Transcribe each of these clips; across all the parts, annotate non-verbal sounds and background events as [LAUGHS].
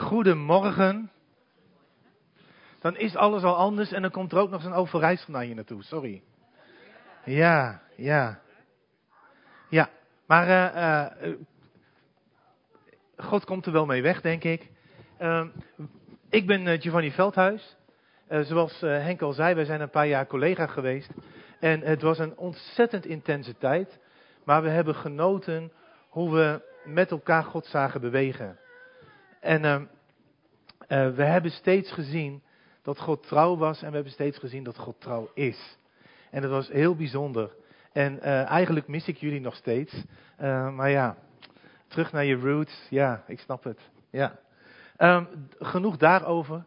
Goedemorgen. Dan is alles al anders en dan komt er ook nog zo'n Overijssel naar je naartoe. Sorry. Ja, ja. Ja, maar uh, uh, God komt er wel mee weg, denk ik. Uh, ik ben Giovanni Veldhuis. zoals Henk al zei, wij zijn een paar jaar collega geweest. En het was een ontzettend intense tijd. Maar we hebben genoten hoe we met elkaar God zagen bewegen. En uh, uh, we hebben steeds gezien dat God trouw was en we hebben steeds gezien dat God trouw is. En dat was heel bijzonder. En uh, eigenlijk mis ik jullie nog steeds. maar ja, terug naar je roots. Ja, ik snap het. Ja. Um, genoeg daarover.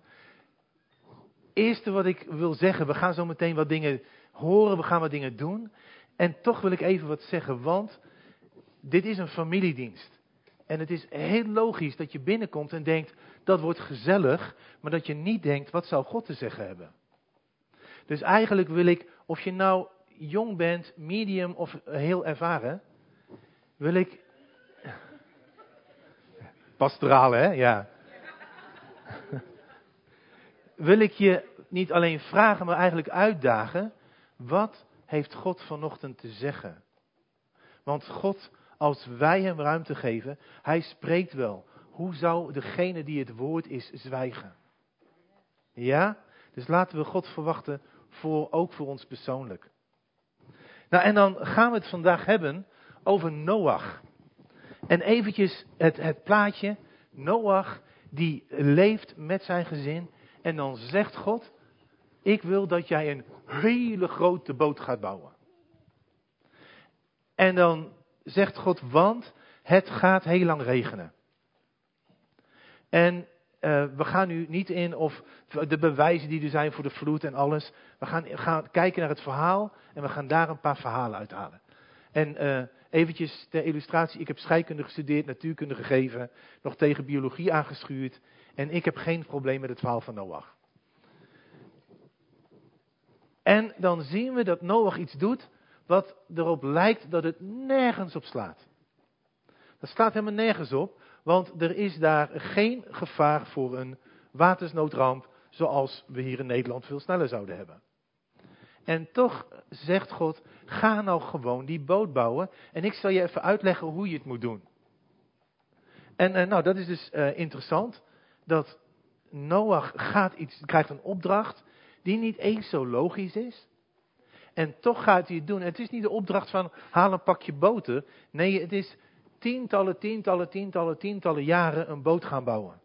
Eerste wat ik wil zeggen, we gaan zo meteen wat dingen horen, we gaan wat dingen doen. En toch wil ik even wat zeggen, want dit is een familiedienst. En het is heel logisch dat je binnenkomt en denkt, dat wordt gezellig, maar dat je niet denkt, wat zou God te zeggen hebben? Dus eigenlijk wil ik, of je nou jong bent, medium of heel ervaren, wil ik. Pastoraal, hè? Ja. wil ik je niet alleen vragen, maar eigenlijk uitdagen. Wat heeft God vanochtend te zeggen? Want God als wij hem ruimte geven, hij spreekt wel. Hoe zou degene die het woord is zwijgen? Ja? Dus laten we God verwachten, voor, ook voor ons persoonlijk. Nou, en dan gaan we het vandaag hebben over Noach. En eventjes het, het plaatje. Noach, die leeft met zijn gezin. En dan zegt God, ik wil dat jij een hele grote boot gaat bouwen. En dan zegt God, want het gaat heel lang regenen. En uh, we gaan nu niet in of de bewijzen die er zijn voor de vloed en alles. We gaan, gaan kijken naar het verhaal en we gaan daar een paar verhalen uithalen. En uh, eventjes ter illustratie, ik heb scheikunde gestudeerd, natuurkunde gegeven, nog tegen biologie aangeschuurd. En ik heb geen probleem met het verhaal van Noach. En dan zien we dat Noach iets doet wat erop lijkt dat het nergens op slaat. Dat staat helemaal nergens op, want er is daar geen gevaar voor een watersnoodramp zoals we hier in Nederland veel sneller zouden hebben. En toch zegt God, ga nou gewoon die boot bouwen en ik zal je even uitleggen hoe je het moet doen. En uh, nou, dat is dus uh, interessant, dat Noach gaat iets, krijgt een opdracht die niet eens zo logisch is. En toch gaat hij het doen. Het is niet de opdracht van haal een pakje boter. Nee, het is tientallen, tientallen, tientallen, tientallen jaren een boot gaan bouwen.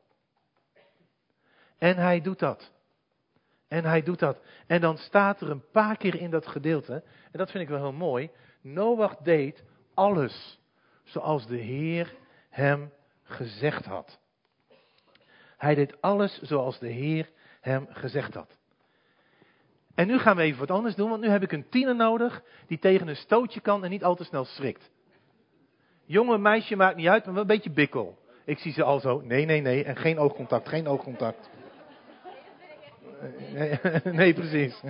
En hij doet dat. En hij doet dat. En dan staat er een paar keer in dat gedeelte, en dat vind ik wel heel mooi. Noach deed alles zoals de Heer hem gezegd had. Hij deed alles zoals de Heer hem gezegd had. En nu gaan we even wat anders doen, want nu heb ik een tiener nodig die tegen een stootje kan en niet al te snel schrikt. Jonge meisje maakt niet uit, maar wel een beetje bikkel. Ik zie ze al zo, nee, nee, nee, en geen oogcontact, geen oogcontact. Nee, [LAUGHS] nee precies. [LAUGHS]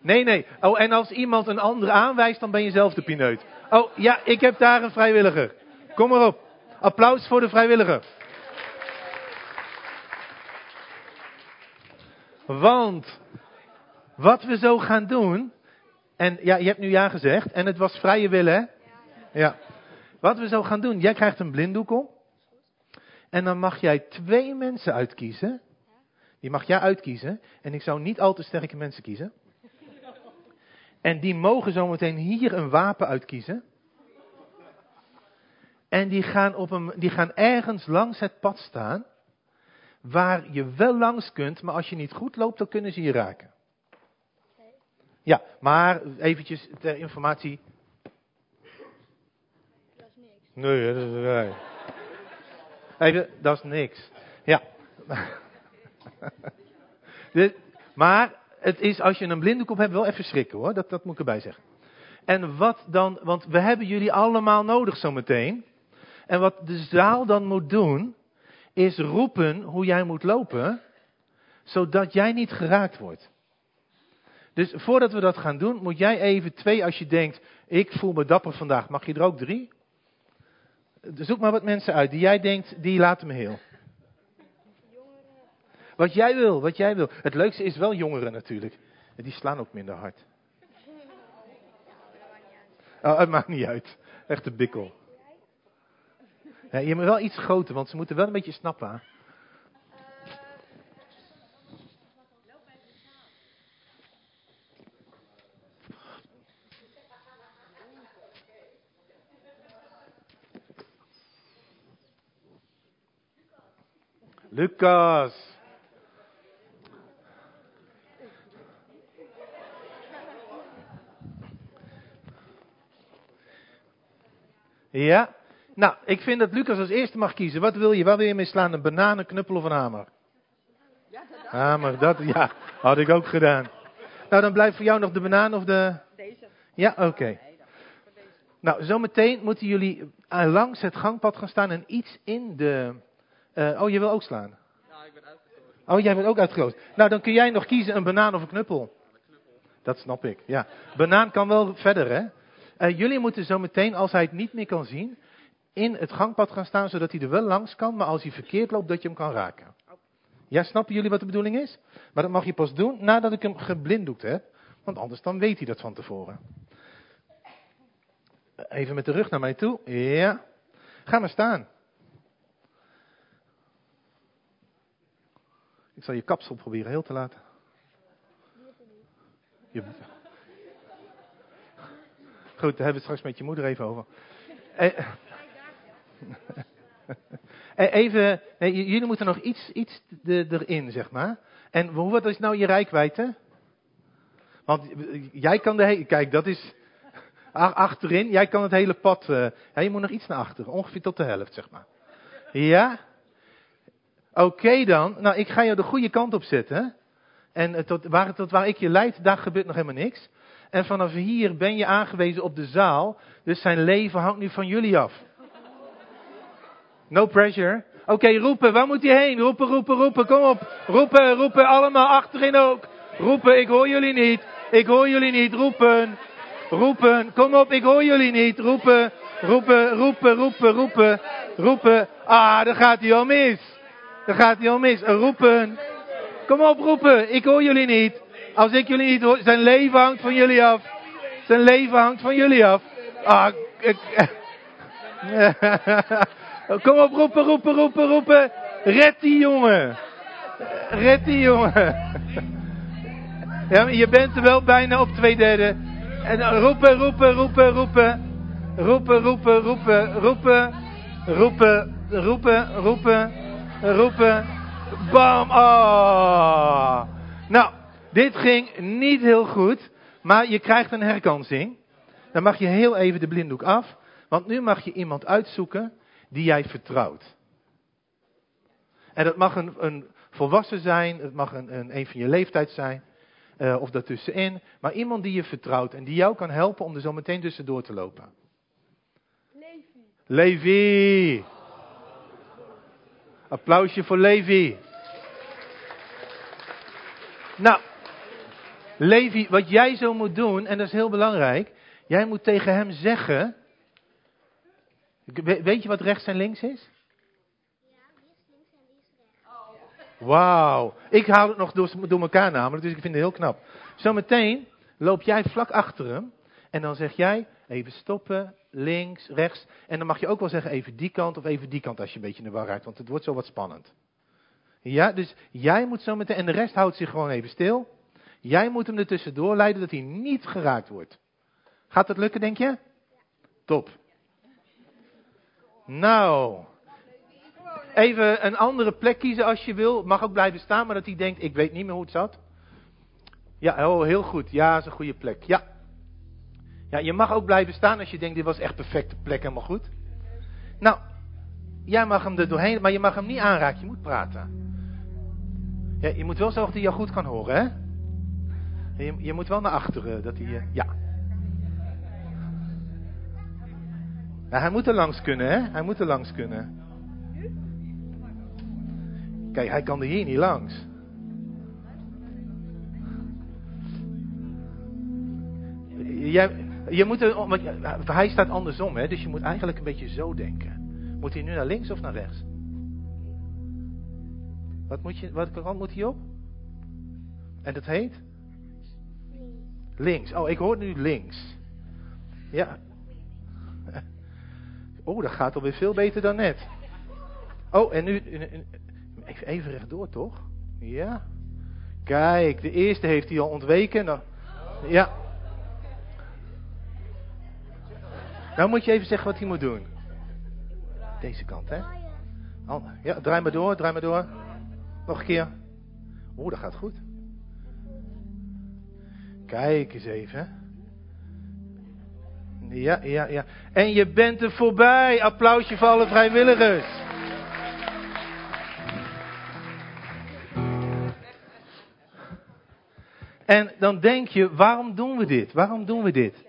Nee, nee. Oh, en als iemand een ander aanwijst, dan ben je zelf de pineut. Oh, ja, ik heb daar een vrijwilliger. Kom maar op. Applaus voor de vrijwilliger. Want wat we zo gaan doen. En ja, je hebt nu ja gezegd. En het was vrije wil, hè? Ja. Wat we zo gaan doen. Jij krijgt een blinddoek om. En dan mag jij twee mensen uitkiezen. Die mag jij uitkiezen. En ik zou niet al te sterke mensen kiezen. En die mogen zometeen hier een wapen uitkiezen. En die gaan, op een, die gaan ergens langs het pad staan waar je wel langs kunt, maar als je niet goed loopt, dan kunnen ze je raken. Ja, maar eventjes ter informatie. Dat is niks. Nee, dat is, nee. Even, dat is niks. Ja. [LAUGHS] maar het is, als je een blinddoek hebt, wel even schrikken hoor. Dat, dat moet ik erbij zeggen. En wat dan, want we hebben jullie allemaal nodig zometeen. En wat de zaal dan moet doen, is roepen hoe jij moet lopen, zodat jij niet geraakt wordt. Dus voordat we dat gaan doen, moet jij even twee, als je denkt, ik voel me dapper vandaag, mag je er ook drie? zoek maar wat mensen uit die jij denkt, die laten me heel. Wat jij wil, wat jij wil. Het leukste is wel jongeren natuurlijk. Die slaan ook minder hard. Oh, het maakt niet uit. Echt een bikkel. Ja, je moet wel iets groter, want ze moeten wel een beetje snappen. Lucas. Ja? Nou, ik vind dat Lucas als eerste mag kiezen. Wat wil je? Waar wil je mee slaan? Een banaan, een knuppel of een hamer? Hamer, dat ja, had ik ook gedaan. Nou, dan blijft voor jou nog de banaan of de... Deze. Ja, oké. Nou, zometeen moeten jullie eh, langs het gangpad gaan staan en iets in de... eh, oh, je wil ook slaan? Ja, ik ben uitgekozen. Oh, jij bent ook uitgekozen. Nou, dan kun jij nog kiezen een banaan of een knuppel. Dat snap ik, ja. Banaan kan wel verder, hè. Eh, jullie moeten zo meteen, als hij het niet meer kan zien, in het gangpad gaan staan, zodat hij er wel langs kan, maar als hij verkeerd loopt, dat je hem kan raken. Ja, snappen jullie wat de bedoeling is? Maar dat mag je pas doen nadat ik hem geblinddoekt heb, want anders dan weet hij dat van tevoren. Even met de rug naar mij toe. Ja. Ga maar staan. Ik zal je kapsel proberen heel te laten. Goed, daar hebben we het straks met je moeder even over. Eh, [LAUGHS] even, nee, jullie moeten nog iets, iets erin, zeg maar. En hoe is nou je rijkwijde? Want jij kan de hele, kijk, dat is [LAUGHS] achterin, jij kan het hele pad, eh, je moet nog iets naar achteren, ongeveer tot de helft, zeg maar. Ja? Oké dan, nou ik ga jou de goede kant op zetten. En eh, tot waar, tot waar ik je leid, daar gebeurt nog helemaal niks. En vanaf hier ben je aangewezen op de zaal. Dus zijn leven hangt nu van jullie af. No pressure. Oké, roepen, waar moet hij heen? Roepen, roepen, roepen, kom op. Roepen, roepen, allemaal achterin ook. Roepen, ik hoor jullie niet. Ik hoor jullie niet, roepen. Roepen, kom op, ik hoor jullie niet. Roepen, roepen, roepen, roepen, roepen. Roepen, ah, daar gaat hij al mis. Daar gaat hij al mis. Roepen. Kom op, roepen. Ik hoor jullie niet. Als ik jullie niet hoor, zijn leven hangt van jullie af. Zijn leven hangt van jullie af. Ah, ik... [LAUGHS] Kom op, roepen, roepen, roepen, roepen. Red die jongen. Red die jongen. Ja, je bent er wel bijna op twee derde. En dan roepen, roepen, roepen, roepen. Roepen, roepen, roepen, roepen. Roepen, roepen, roepen, roepen. Bam! Ah. Nou, dit ging niet heel goed, maar je krijgt een herkansing. Dan mag je heel even de blinddoek af, want nu mag je iemand uitzoeken die jij vertrouwt. En dat mag een, een volwassen zijn, het mag een, een, een van je leeftijd zijn, eh, of daartussenin. Maar iemand die je vertrouwt en die jou kan helpen om er zo meteen tussendoor te lopen. Levi. Levi! Applausje voor Levi. Nou, Levi, wat jij zo moet doen, en dat is heel belangrijk. Jij moet tegen hem zeggen. We- Weet je wat rechts en links is? Wauw. Ik haal het nog door, door elkaar namelijk, dus ik vind het heel knap. Zometeen loop jij vlak achter hem. En dan zeg jij even stoppen, links, rechts. En dan mag je ook wel zeggen even die kant of even die kant als je een beetje in de war raakt. Want het wordt zo wat spannend. Ja, dus jij moet zo meteen, en de rest houdt zich gewoon even stil. Jij moet hem er tussendoor leiden dat hij niet geraakt wordt. Gaat dat lukken, denk je? Top. Nou. Even een andere plek kiezen als je wil. Mag ook blijven staan, maar dat hij denkt, ik weet niet meer hoe het zat. Ja, oh, heel goed. Ja, dat is een goede plek. Ja. Ja, je mag ook blijven staan als je denkt, dit was echt perfecte plek, helemaal goed. Nou, jij mag hem er doorheen, maar je mag hem niet aanraken, je moet praten. Ja, je moet wel zorgen dat hij jou goed kan horen, hè? Je, je moet wel naar achteren, dat hij... eh, Ja. Nou, hij moet er langs kunnen, hè? Hij moet er langs kunnen. Kijk, hij kan er hier niet langs. Jij, je moet er, want hij staat andersom, hè? Dus je moet eigenlijk een beetje zo denken. Moet hij nu naar links of naar rechts? Wat moet je, welke kant moet hij op? En dat heet? Links. Oh, ik hoor nu links. Ja. Oh, dat gaat alweer veel beter dan net. Oh, en nu. Even, rechtdoor, toch? Ja. Kijk, de eerste heeft hij al ontweken. Ja. Nou moet je even zeggen wat hij moet doen. Deze kant, hè? Ja, draai maar door, draai maar door. Nog een keer. Oeh, dat gaat goed. Kijk eens even. Ja, ja, ja. En je bent er voorbij. Applausje voor alle vrijwilligers. En dan denk je, waarom doen we dit? Waarom doen we dit?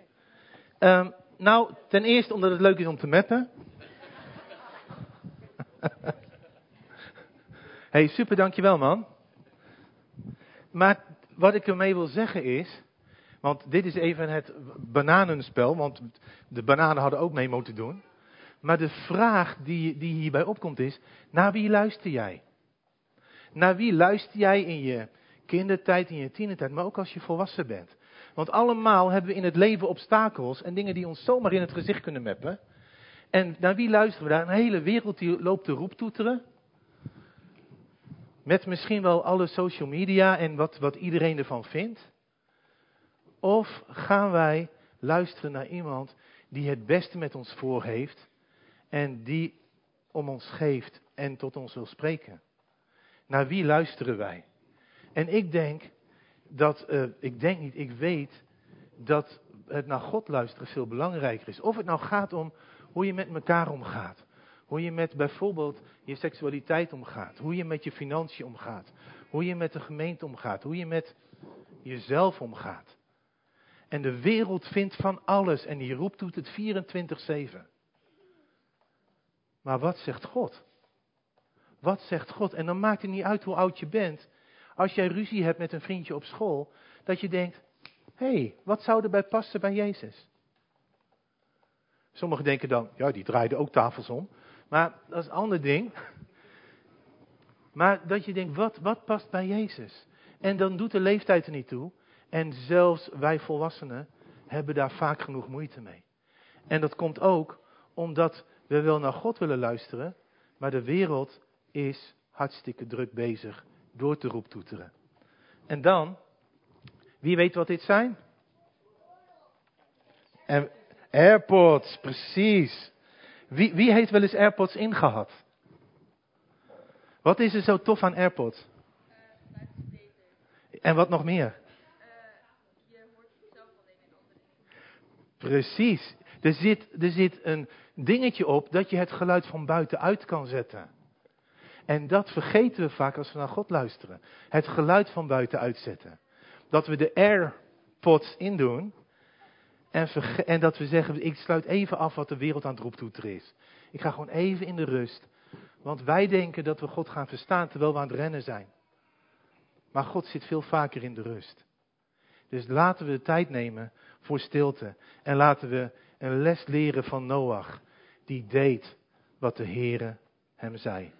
Um, nou, ten eerste omdat het leuk is om te mappen. [LAUGHS] hey, super, dankjewel man. Maar wat ik ermee wil zeggen is, want dit is even het bananenspel, want de bananen hadden ook mee moeten doen. Maar de vraag die, die hierbij opkomt is, naar wie luister jij? Naar wie luister jij in je kindertijd, in je tienertijd, maar ook als je volwassen bent? Want allemaal hebben we in het leven obstakels en dingen die ons zomaar in het gezicht kunnen meppen. En naar wie luisteren we daar? Een hele wereld die loopt te roeptoeteren. Met misschien wel alle social media en wat, wat iedereen ervan vindt. Of gaan wij luisteren naar iemand die het beste met ons voor heeft en die om ons geeft en tot ons wil spreken? Naar wie luisteren wij? En ik denk dat, uh, ik denk niet, ik weet dat het naar God luisteren veel belangrijker is. Of het nou gaat om hoe je met elkaar omgaat. Hoe je met bijvoorbeeld je seksualiteit omgaat. Hoe je met je financiën omgaat. Hoe je met de gemeente omgaat. Hoe je met jezelf omgaat. En de wereld vindt van alles en die roept doet het 24-7. Maar wat zegt God? Wat zegt God? En dan maakt het niet uit hoe oud je bent. Als jij ruzie hebt met een vriendje op school, dat je denkt, hé, hey, wat zou erbij passen bij Jezus? Sommigen denken dan, ja, die draaiden ook tafels om. Maar dat is een ander ding. Maar dat je denkt, wat, wat past bij Jezus? En dan doet de leeftijd er niet toe. En zelfs wij volwassenen hebben daar vaak genoeg moeite mee. En dat komt ook omdat we wel naar God willen luisteren, maar de wereld is hartstikke druk bezig door te roeptoeteren. En dan, wie weet wat dit zijn? AirPods, precies. Wie, wie heeft wel eens AirPods ingehad? Wat is er zo tof aan AirPods? En wat nog meer? Precies. Er zit, er zit een dingetje op dat je het geluid van buitenuit kan zetten. En dat vergeten we vaak als we naar God luisteren. Het geluid van buiten uitzetten. Dat we de AirPods indoen. En, en dat we zeggen, ik sluit even af wat de wereld aan het roeptoeteren is. Ik ga gewoon even in de rust. Want wij denken dat we God gaan verstaan terwijl we aan het rennen zijn. Maar God zit veel vaker in de rust. Dus laten we de tijd nemen voor stilte. En laten we een les leren van Noach. Die deed wat de Heere hem zei.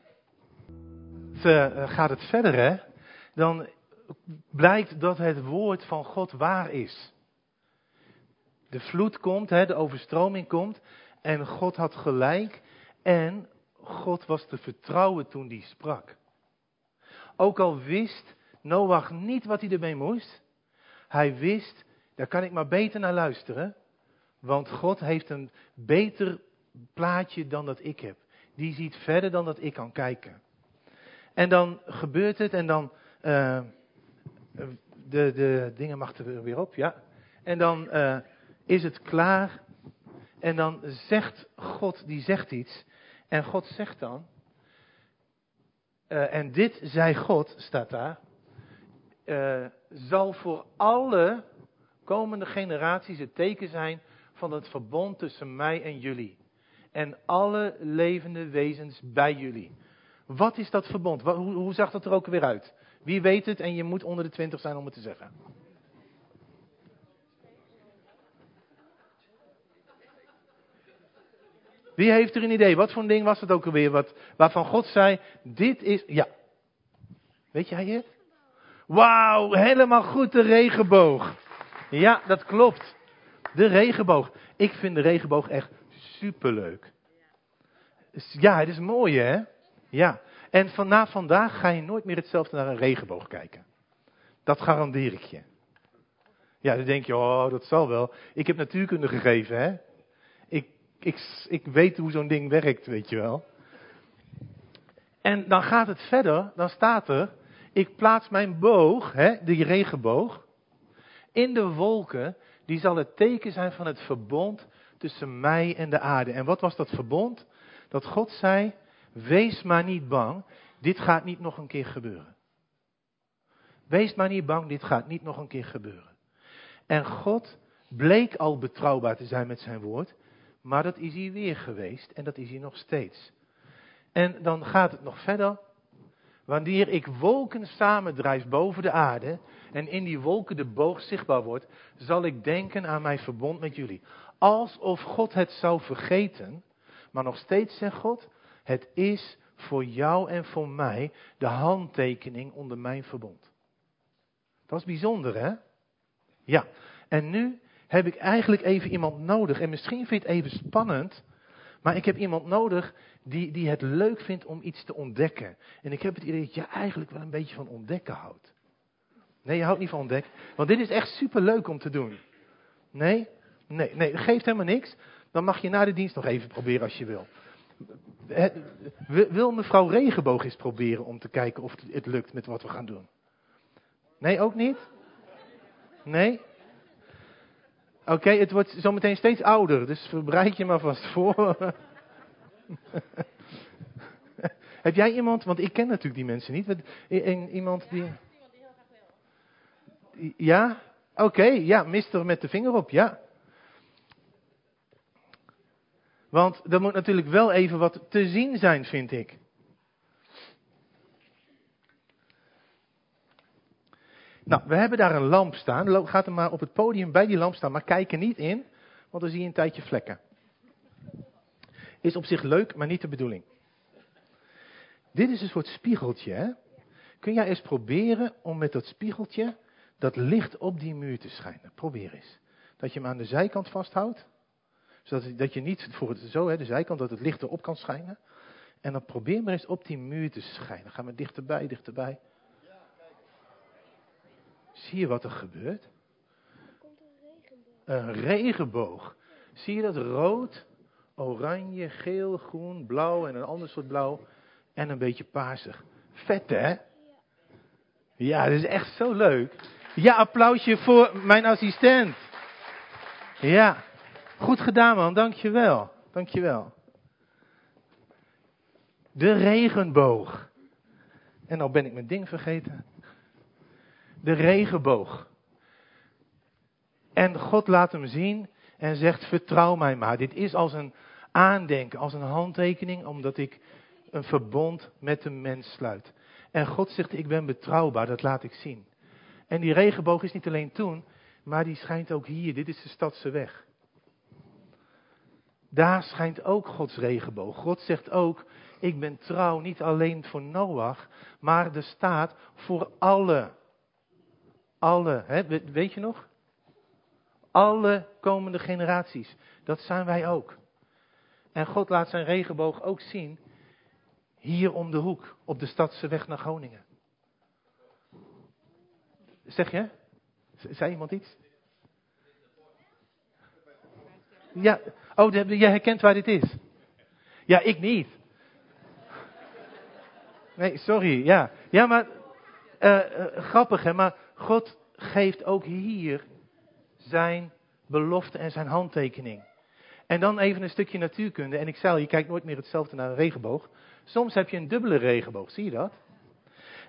Uh, gaat het verder, hè? Dan blijkt dat het woord van God waar is. De vloed komt, hè, de overstroming komt. En God had gelijk. En God was te vertrouwen toen hij sprak. Ook al wist Noach niet wat hij ermee moest. Hij wist, daar kan ik maar beter naar luisteren. Want God heeft een beter plaatje dan dat ik heb. Die ziet verder dan dat ik kan kijken. En dan gebeurt het en dan. Uh, de, de dingen mag er weer op, ja. En dan uh, is het klaar. En dan zegt God, die zegt iets. En God zegt dan. Uh, en dit zei God, staat daar zal voor alle komende generaties het teken zijn van het verbond tussen mij en jullie. En alle levende wezens bij jullie. Wat is dat verbond? Hoe, hoe zag dat er ook weer uit? Wie weet het en je moet onder de twintig zijn om het te zeggen. Wie heeft er een idee? Wat voor een ding was het ook alweer? Wat, waarvan God zei, dit is, ja. Weet jij het? Wauw, helemaal goed, de regenboog. Ja, dat klopt. De regenboog. Ik vind de regenboog echt superleuk. Ja, het is mooi hè? Ja. En vanaf vandaag ga je nooit meer hetzelfde naar een regenboog kijken. Dat garandeer ik je. Ja, dan denk je, oh, dat zal wel. Ik heb natuurkunde gegeven, hè? Ik, ik, ik weet hoe zo'n ding werkt, weet je wel. En dan gaat het verder, dan staat er, ik plaats mijn boog, hè, die regenboog, in de wolken, die zal het teken zijn van het verbond tussen mij en de aarde. En wat was dat verbond? Dat God zei, wees maar niet bang, dit gaat niet nog een keer gebeuren. Wees maar niet bang, dit gaat niet nog een keer gebeuren. En God bleek al betrouwbaar te zijn met zijn woord, maar dat is hij weer geweest en dat is hij nog steeds. En dan gaat het nog verder. Wanneer ik wolken samendrijf boven de aarde en in die wolken de boog zichtbaar wordt, zal ik denken aan mijn verbond met jullie. Alsof God het zou vergeten, maar nog steeds zegt God, het is voor jou en voor mij de handtekening onder mijn verbond. Dat is bijzonder, hè? Ja, en nu heb ik eigenlijk even iemand nodig. En misschien vind je het even spannend, maar ik heb iemand nodig die, die het leuk vindt om iets te ontdekken. En ik heb het idee dat je eigenlijk wel een beetje van ontdekken houdt. Nee, je houdt niet van ontdekken. Want dit is echt super leuk om te doen. Nee? Nee, nee, geeft helemaal niks. Dan mag je na de dienst nog even proberen als je wil. Wil mevrouw Regenboog eens proberen om te kijken of het lukt met wat we gaan doen? Nee, ook niet? Nee? Oké, het wordt zometeen steeds ouder, dus bereid je maar vast voor. [LAUGHS] Heb jij iemand, want ik ken natuurlijk die mensen niet, iemand die... Ja? Oké, ja, mister met de vinger op, ja. Want er moet natuurlijk wel even wat te zien zijn, vind ik. Nou, we hebben daar een lamp staan. Gaat er maar op het podium bij die lamp staan, maar kijk er niet in, want dan zie je een tijdje vlekken. Is op zich leuk, maar niet de bedoeling. Dit is een soort spiegeltje. Hè? Kun jij eens proberen om met dat spiegeltje dat licht op die muur te schijnen? Probeer eens. Dat je hem aan de zijkant vasthoudt. Zodat dat je niet voor het, zo, hè, de zijkant, dat het licht erop kan schijnen. En dan probeer maar eens op die muur te schijnen. Ga maar dichterbij, dichterbij. Zie je wat er gebeurt? Een regenboog. Zie je dat rood, oranje, geel, groen, blauw en een ander soort blauw. En een beetje paarsig. Vet hè? Ja, dat is echt zo leuk. Ja, applausje voor mijn assistent. Ja, goed gedaan man, dankjewel. Dankjewel. De regenboog. En nou ben ik mijn ding vergeten de regenboog. En God laat hem zien en zegt: Vertrouw mij maar. Dit is als een aandenken, als een handtekening, omdat ik een verbond met een mens sluit. En God zegt: Ik ben betrouwbaar, dat laat ik zien. En die regenboog is niet alleen toen, maar die schijnt ook hier. Dit is de stadse weg. Daar schijnt ook Gods regenboog. God zegt ook: Ik ben trouw niet alleen voor Noach, maar er staat voor alle alle, hè, weet je nog? Alle komende generaties. Dat zijn wij ook. En God laat zijn regenboog ook zien. Hier om de hoek, op de stadse weg naar Groningen. Zeg je? Zei iemand iets? Ja, oh, jij herkent waar dit is. Ja, ik niet. Nee, sorry, ja. Ja, maar uh, grappig hè, maar God geeft ook hier zijn belofte en zijn handtekening. En dan even een stukje natuurkunde. En ik zei je kijkt nooit meer hetzelfde naar een regenboog. Soms heb je een dubbele regenboog, zie je dat?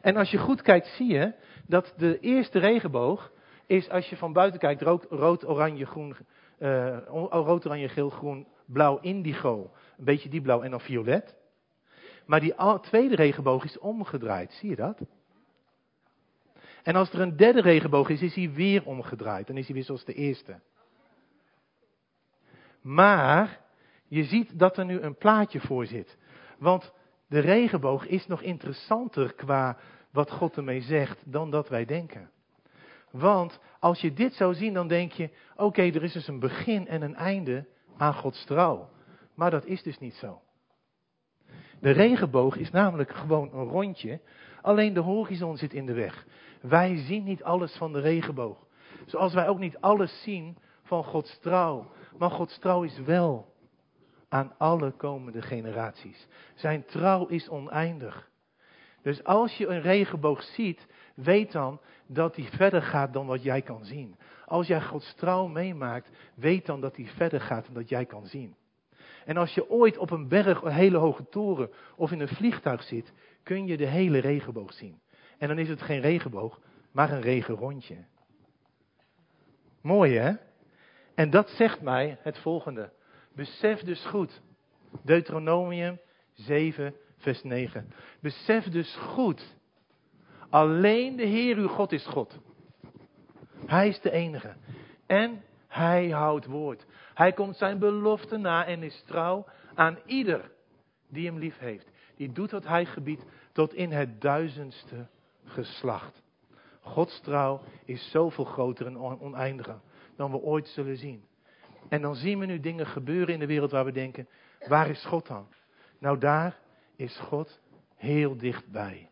En als je goed kijkt, zie je dat de eerste regenboog is als je van buiten kijkt rood, rood oranje, groen, uh, rood, oranje, geel, groen, blauw, indigo. Een beetje die blauw en dan violet. Maar die tweede regenboog is omgedraaid, zie je dat? En als er een derde regenboog is, is hij weer omgedraaid. Dan is hij weer zoals de eerste. Maar je ziet dat er nu een plaatje voor zit. Want de regenboog is nog interessanter qua wat God ermee zegt dan dat wij denken. Want als je dit zou zien, dan denk je, oké, er is dus een begin en een einde aan Gods trouw. Maar dat is dus niet zo. De regenboog is namelijk gewoon een rondje, alleen de horizon zit in de weg. Wij zien niet alles van de regenboog. Zoals wij ook niet alles zien van Gods trouw. Maar Gods trouw is wel aan alle komende generaties. Zijn trouw is oneindig. Dus als je een regenboog ziet, weet dan dat die verder gaat dan wat jij kan zien. Als jij Gods trouw meemaakt, weet dan dat die verder gaat dan dat jij kan zien. En als je ooit op een berg, een hele hoge toren of in een vliegtuig zit, kun je de hele regenboog zien. En dan is het geen regenboog, maar een regenrondje. Mooi hè? En dat zegt mij het volgende. Besef dus goed. Deuteronomium 7, vers 9. Besef dus goed. Alleen de Heer uw God is God. Hij is de enige. En hij houdt woord. Hij komt zijn belofte na en is trouw aan ieder die hem lief heeft. Die doet wat hij gebiedt tot in het duizendste geslacht. Gods trouw is zoveel groter en oneindiger dan we ooit zullen zien. En dan zien we nu dingen gebeuren in de wereld waar we denken, waar is God dan? Nou daar is God heel dichtbij.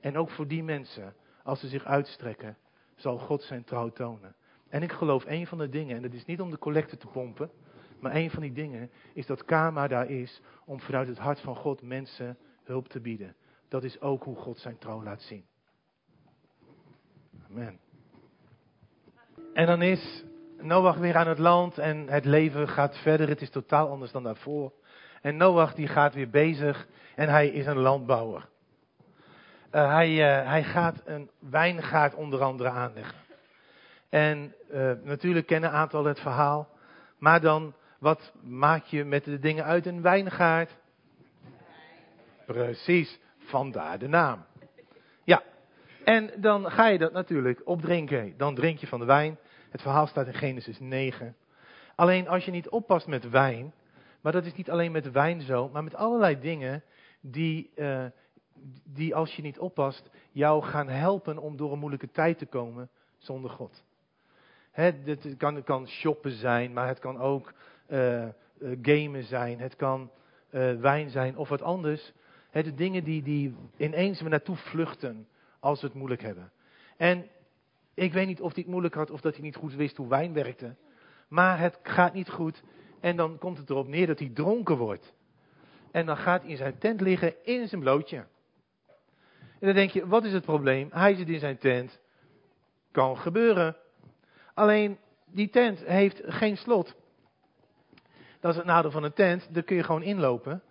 En ook voor die mensen, als ze zich uitstrekken, zal God zijn trouw tonen. En ik geloof een van de dingen, en dat is niet om de collecte te pompen, maar een van die dingen is dat Kama daar is om vanuit het hart van God mensen hulp te bieden. Dat is ook hoe God zijn trouw laat zien. En dan is Noach weer aan het land en het leven gaat verder. Het is totaal anders dan daarvoor. En Noach die gaat weer bezig en hij is een landbouwer. Uh, hij, uh, hij gaat een wijngaard onder andere aanleggen. En uh, natuurlijk kennen een aantal het verhaal. Maar dan, wat maak je met de dingen uit een wijngaard? Precies, vandaar de naam. En dan ga je dat natuurlijk opdrinken. Dan drink je van de wijn. Het verhaal staat in Genesis 9. Alleen als je niet oppast met wijn, maar dat is niet alleen met wijn zo, maar met allerlei dingen die, uh, die als je niet oppast, jou gaan helpen om door een moeilijke tijd te komen zonder God. Het kan, kan, shoppen zijn, maar het kan ook uh, gamen zijn, het kan wijn zijn of wat anders. De dingen die, die ineens we naartoe vluchten als we het moeilijk hebben. En ik weet niet of hij het moeilijk had of dat hij niet goed wist hoe wijn werkte. Maar het gaat niet goed. En dan komt het erop neer dat hij dronken wordt. En dan gaat hij in zijn tent liggen in zijn blootje. En dan denk je, wat is het probleem? Hij zit in zijn tent. Kan gebeuren. Alleen, die tent heeft geen slot. Dat is het nadeel van een tent. Daar kun je gewoon inlopen.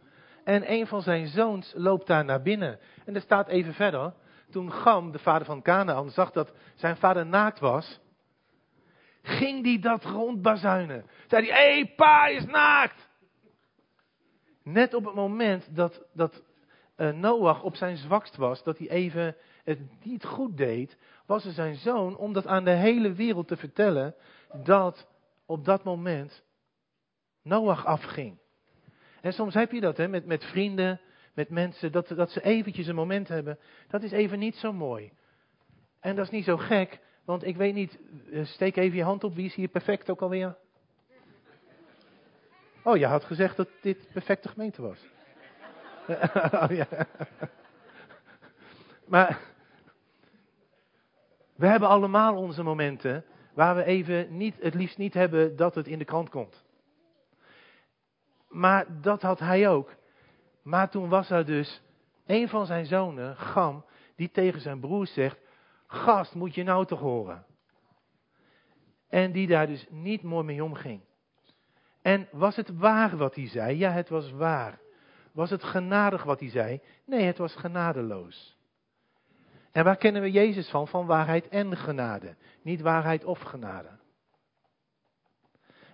En een van zijn zoons loopt daar naar binnen. En er staat even verder toen Gam, de vader van Canaan, zag dat zijn vader naakt was, ging die dat rondbazuinen. Zei hij, hé, hey, pa is naakt! Net op het moment dat, dat uh, Noach op zijn zwakst was, dat hij even het niet goed deed, was er zijn zoon om dat aan de hele wereld te vertellen, dat op dat moment Noach afging. En soms heb je dat hè, met, met vrienden, met mensen, dat, dat ze eventjes een moment hebben. Dat is even niet zo mooi. En dat is niet zo gek, want ik weet niet, eh, steek even je hand op, wie is hier perfect ook alweer? Oh, je had gezegd dat dit perfecte gemeente was. [LAUGHS] oh, ja. Maar we hebben allemaal onze momenten waar we even niet, het liefst niet hebben dat het in de krant komt. Maar dat had hij ook. Maar toen was er dus een van zijn zonen, Gam, die tegen zijn broer zegt: Gast, moet je nou toch horen? En die daar dus niet mooi mee omging. En was het waar wat hij zei? Ja, het was waar. Was het genadig wat hij zei? Nee, het was genadeloos. En waar kennen we Jezus van? Van waarheid en genade. Niet waarheid of genade.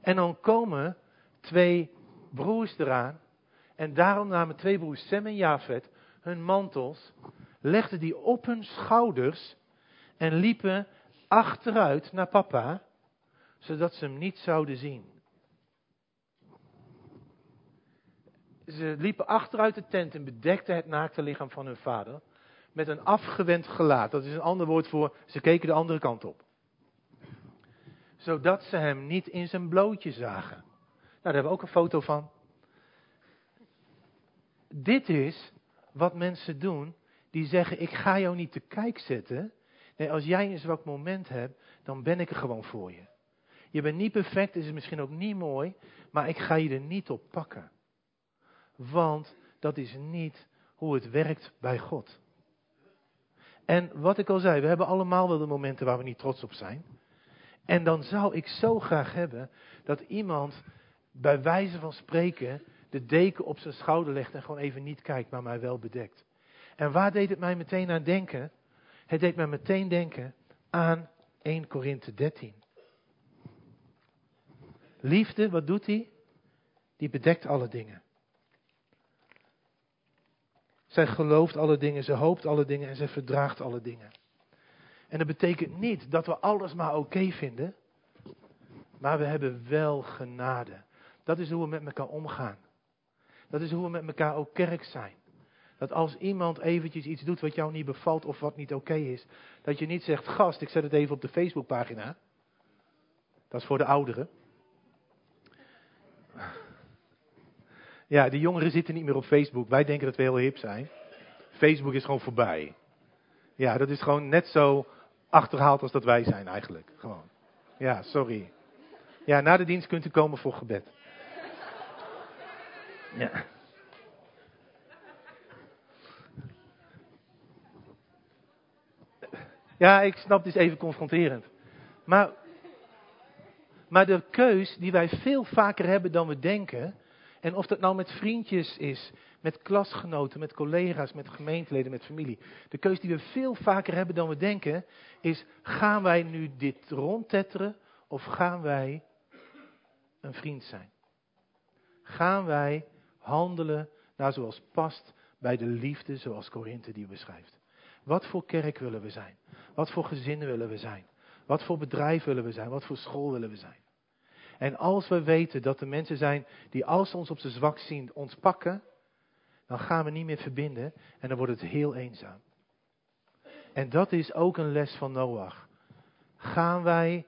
En dan komen twee broers eraan en daarom namen twee broers Sem en Jafet hun mantels, legden die op hun schouders en liepen achteruit naar papa, zodat ze hem niet zouden zien. ze liepen achteruit de tent en bedekten het naakte lichaam van hun vader met een afgewend gelaat. Dat is een ander woord voor, ze keken de andere kant op. Zodat ze hem niet in zijn blootje zagen. Nou, daar hebben we ook een foto van. Dit is wat mensen doen die zeggen, ik ga jou niet te kijk zetten. Nee, als jij een zwak moment hebt, dan ben ik er gewoon voor je. Je bent niet perfect, is misschien ook niet mooi, maar ik ga je er niet op pakken. Want dat is niet hoe het werkt bij God. En wat ik al zei, we hebben allemaal wel de momenten waar we niet trots op zijn. En dan zou ik zo graag hebben dat iemand bij wijze van spreken de deken op zijn schouder legt en gewoon even niet kijkt, maar mij wel bedekt. En waar deed het mij meteen aan denken? Het deed mij meteen denken aan 1 Korinthe 13. Liefde, wat doet hij? Die bedekt alle dingen. Zij gelooft alle dingen, ze hoopt alle dingen en ze verdraagt alle dingen. En dat betekent niet dat we alles maar oké vinden, maar we hebben wel genade. Dat is hoe we met elkaar omgaan. Dat is hoe we met elkaar ook kerk zijn. Dat als iemand eventjes iets doet wat jou niet bevalt of wat niet oké is, dat je niet zegt, gast, ik zet het even op de Facebookpagina. Dat is voor de ouderen. Ja, de jongeren zitten niet meer op Facebook. Wij denken dat we heel hip zijn. Facebook is gewoon voorbij. Ja, dat is gewoon net zo achterhaald als dat wij zijn eigenlijk. Gewoon. Ja, sorry. Ja, na de dienst kunt u komen voor gebed. Ja. Ja, ik snap, het is even confronterend. Maar, maar de keus die wij veel vaker hebben dan we denken, en of dat nou met vriendjes is, met klasgenoten, met collega's, met gemeenteleden, met familie. De keus die we veel vaker hebben dan we denken, is gaan wij nu dit rondtetteren of gaan wij een vriend zijn? Gaan wij handelen naar zoals past bij de liefde zoals Korinthe die beschrijft? Wat voor kerk willen we zijn? Wat voor gezin willen we zijn? Wat voor bedrijf willen we zijn? Wat voor school willen we zijn? En als we weten dat er mensen zijn die als ze ons op zijn zwak zien ons pakken, dan gaan we niet meer verbinden en dan wordt het heel eenzaam. En dat is ook een les van Noach. Gaan wij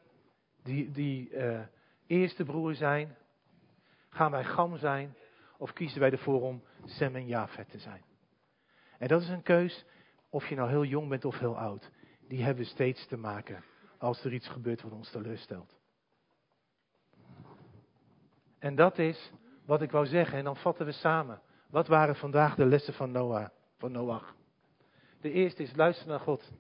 die, die uh, eerste broer zijn? Gaan wij Gam zijn? Of kiezen wij ervoor om Sem en Jafet te zijn? En dat is een keus, of je nou heel jong bent of heel oud. Die hebben we steeds te maken als er iets gebeurt wat ons teleurstelt. En dat is wat ik wou zeggen. En dan vatten we samen. Wat waren vandaag de lessen van Noah, van Noach? De eerste is luister naar God.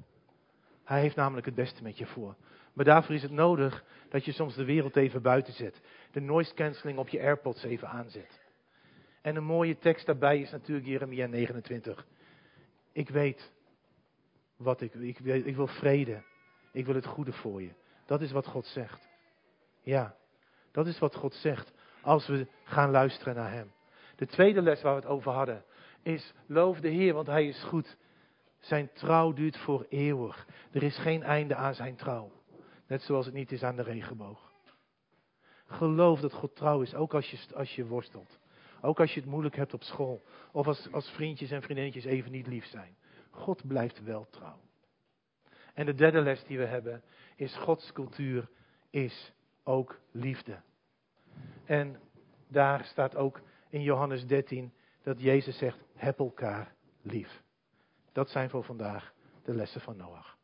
Hij heeft namelijk het beste met je voor. Maar daarvoor is het nodig dat je soms de wereld even buiten zet. De noise cancelling op je AirPods even aanzet. En een mooie tekst daarbij is natuurlijk Jeremia 29. Ik weet wat ik, ik, ik wil vrede. Ik wil het goede voor je. Dat is wat God zegt. Ja, dat is wat God zegt als we gaan luisteren naar Hem. De tweede les waar we het over hadden is loof de Heer, want Hij is goed. Zijn trouw duurt voor eeuwig. Er is geen einde aan zijn trouw. Net zoals het niet is aan de regenboog. Geloof dat God trouw is, ook als je, als je worstelt. Ook als je het moeilijk hebt op school. Of als, als vriendjes en vriendinnetjes even niet lief zijn. God blijft wel trouw. En de derde les die we hebben is Gods cultuur is ook liefde. En daar staat ook in Johannes 13 dat Jezus zegt, heb elkaar lief. Dat zijn voor vandaag de lessen van Noach.